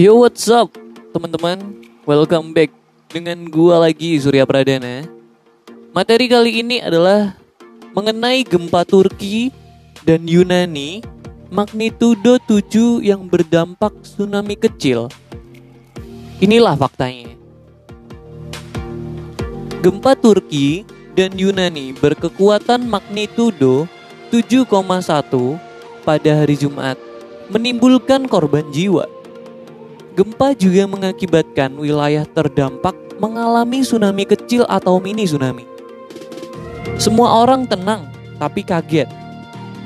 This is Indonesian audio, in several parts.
Yo what's up teman-teman? Welcome back dengan gua lagi Surya Pradana. Materi kali ini adalah mengenai gempa Turki dan Yunani magnitudo 7 yang berdampak tsunami kecil. Inilah faktanya. Gempa Turki dan Yunani berkekuatan magnitudo 7,1 pada hari Jumat menimbulkan korban jiwa. Gempa juga mengakibatkan wilayah terdampak mengalami tsunami kecil atau mini tsunami. Semua orang tenang tapi kaget.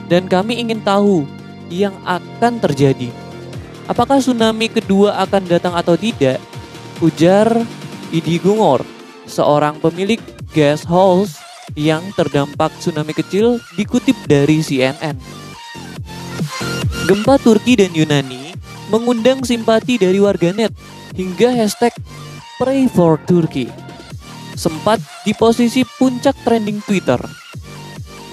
Dan kami ingin tahu yang akan terjadi. Apakah tsunami kedua akan datang atau tidak? Ujar Idi Gungor, seorang pemilik guest house yang terdampak tsunami kecil dikutip dari CNN. Gempa Turki dan Yunani mengundang simpati dari warganet hingga hashtag Pray for Turkey sempat di posisi puncak trending Twitter.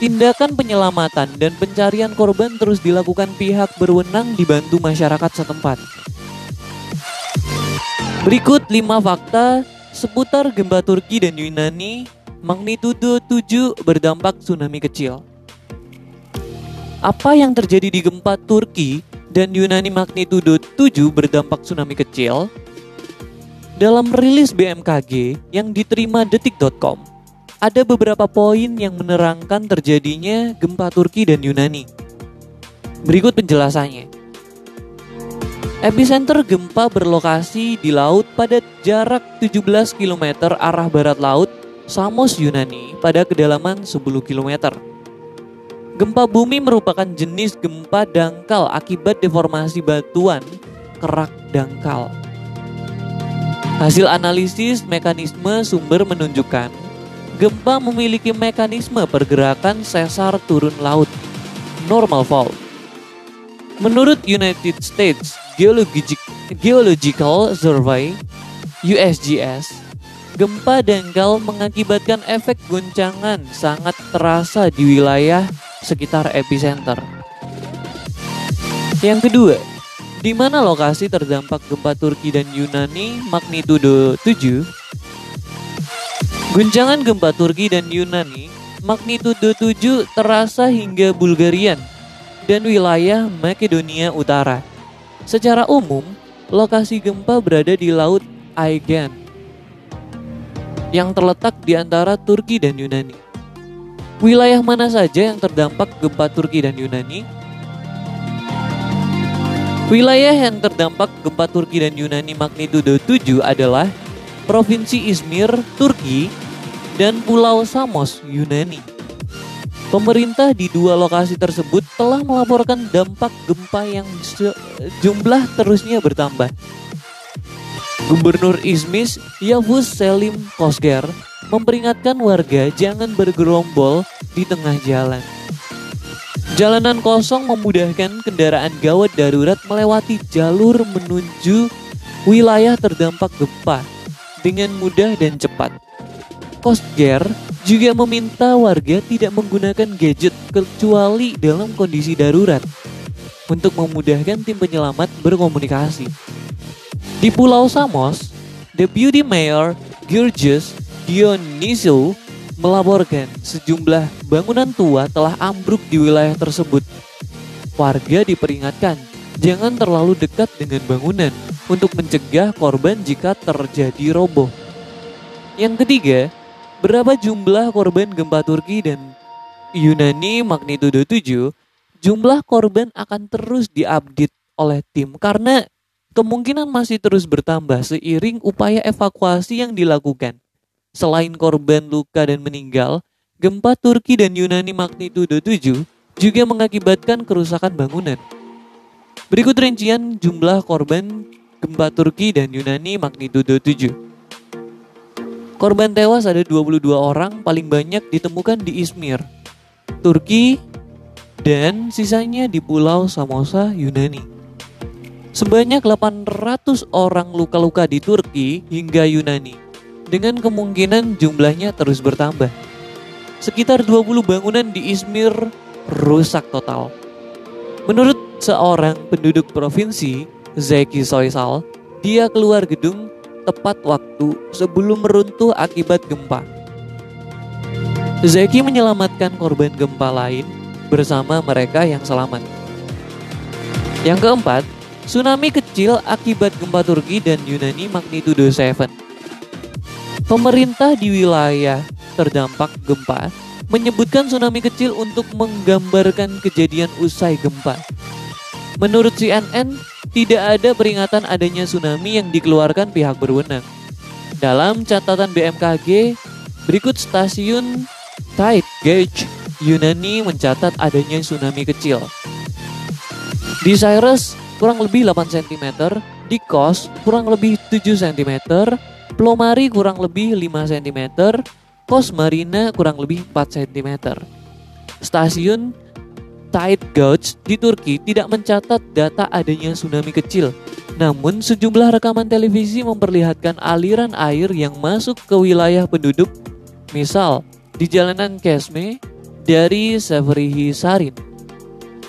Tindakan penyelamatan dan pencarian korban terus dilakukan pihak berwenang dibantu masyarakat setempat. Berikut 5 fakta seputar gempa Turki dan Yunani magnitudo 7 berdampak tsunami kecil. Apa yang terjadi di gempa Turki dan Yunani magnitudo 7 berdampak tsunami kecil? Dalam rilis BMKG yang diterima detik.com, ada beberapa poin yang menerangkan terjadinya gempa Turki dan Yunani. Berikut penjelasannya. Epicenter gempa berlokasi di laut pada jarak 17 km arah barat laut Samos Yunani pada kedalaman 10 km. Gempa bumi merupakan jenis gempa dangkal akibat deformasi batuan kerak dangkal. Hasil analisis mekanisme sumber menunjukkan gempa memiliki mekanisme pergerakan sesar turun laut, normal fault. Menurut United States Geological Survey USGS, gempa dangkal mengakibatkan efek goncangan sangat terasa di wilayah sekitar epicenter. Yang kedua, di mana lokasi terdampak gempa Turki dan Yunani magnitudo 7? Guncangan gempa Turki dan Yunani magnitudo 7 terasa hingga Bulgarian dan wilayah Makedonia Utara. Secara umum, lokasi gempa berada di Laut Aegean yang terletak di antara Turki dan Yunani. Wilayah mana saja yang terdampak gempa Turki dan Yunani? Wilayah yang terdampak gempa Turki dan Yunani magnitudo 7 adalah Provinsi Izmir, Turki, dan Pulau Samos, Yunani. Pemerintah di dua lokasi tersebut telah melaporkan dampak gempa yang jumlah terusnya bertambah. Gubernur Izmir Yavuz Selim Kosger memperingatkan warga jangan bergerombol di tengah jalan. Jalanan kosong memudahkan kendaraan gawat darurat melewati jalur menuju wilayah terdampak gempa dengan mudah dan cepat. Kosger juga meminta warga tidak menggunakan gadget kecuali dalam kondisi darurat untuk memudahkan tim penyelamat berkomunikasi. Di Pulau Samos, Deputy Mayor Georges Dionyso melaporkan sejumlah bangunan tua telah ambruk di wilayah tersebut. Warga diperingatkan jangan terlalu dekat dengan bangunan untuk mencegah korban jika terjadi roboh. Yang ketiga, berapa jumlah korban gempa Turki dan Yunani magnitudo 7? Jumlah korban akan terus diupdate oleh tim karena kemungkinan masih terus bertambah seiring upaya evakuasi yang dilakukan. Selain korban luka dan meninggal, gempa Turki dan Yunani magnitudo 7 juga mengakibatkan kerusakan bangunan. Berikut rincian jumlah korban gempa Turki dan Yunani magnitudo 7. Korban tewas ada 22 orang, paling banyak ditemukan di Izmir, Turki, dan sisanya di Pulau Samosa, Yunani. Sebanyak 800 orang luka-luka di Turki hingga Yunani dengan kemungkinan jumlahnya terus bertambah. Sekitar 20 bangunan di Izmir rusak total. Menurut seorang penduduk provinsi, Zeki Soysal, dia keluar gedung tepat waktu sebelum meruntuh akibat gempa. Zeki menyelamatkan korban gempa lain bersama mereka yang selamat. Yang keempat, tsunami kecil akibat gempa Turki dan Yunani magnitudo 7. Pemerintah di wilayah terdampak gempa menyebutkan tsunami kecil untuk menggambarkan kejadian usai gempa. Menurut CNN, tidak ada peringatan adanya tsunami yang dikeluarkan pihak berwenang. Dalam catatan BMKG, berikut stasiun Tide Gauge Yunani mencatat adanya tsunami kecil. Di Cyrus kurang lebih 8 cm, di Kos kurang lebih 7 cm, Plomari kurang lebih 5 cm, Kos Marina kurang lebih 4 cm. Stasiun Tide Gauge di Turki tidak mencatat data adanya tsunami kecil. Namun sejumlah rekaman televisi memperlihatkan aliran air yang masuk ke wilayah penduduk. Misal, di jalanan Kesme dari Severihi Sarin.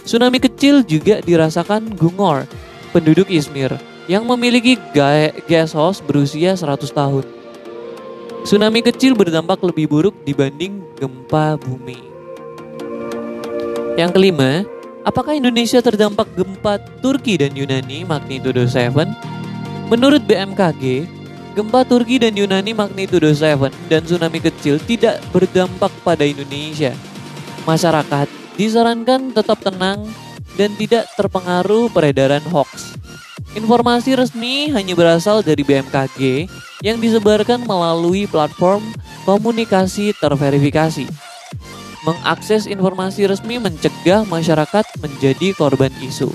Tsunami kecil juga dirasakan Gungor, penduduk Izmir, yang memiliki gas house berusia 100 tahun. Tsunami kecil berdampak lebih buruk dibanding gempa bumi. Yang kelima, apakah Indonesia terdampak gempa Turki dan Yunani magnitudo 7? Menurut BMKG, gempa Turki dan Yunani magnitudo 7 dan tsunami kecil tidak berdampak pada Indonesia. Masyarakat disarankan tetap tenang dan tidak terpengaruh peredaran hoax. Informasi resmi hanya berasal dari BMKG yang disebarkan melalui platform komunikasi terverifikasi mengakses informasi resmi mencegah masyarakat menjadi korban isu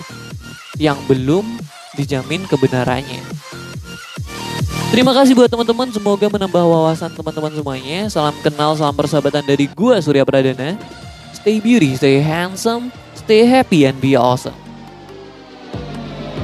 yang belum dijamin kebenarannya. Terima kasih buat teman-teman, semoga menambah wawasan teman-teman semuanya. Salam kenal, salam persahabatan dari gua Surya Pradana. Stay beauty, stay handsome, stay happy and be awesome.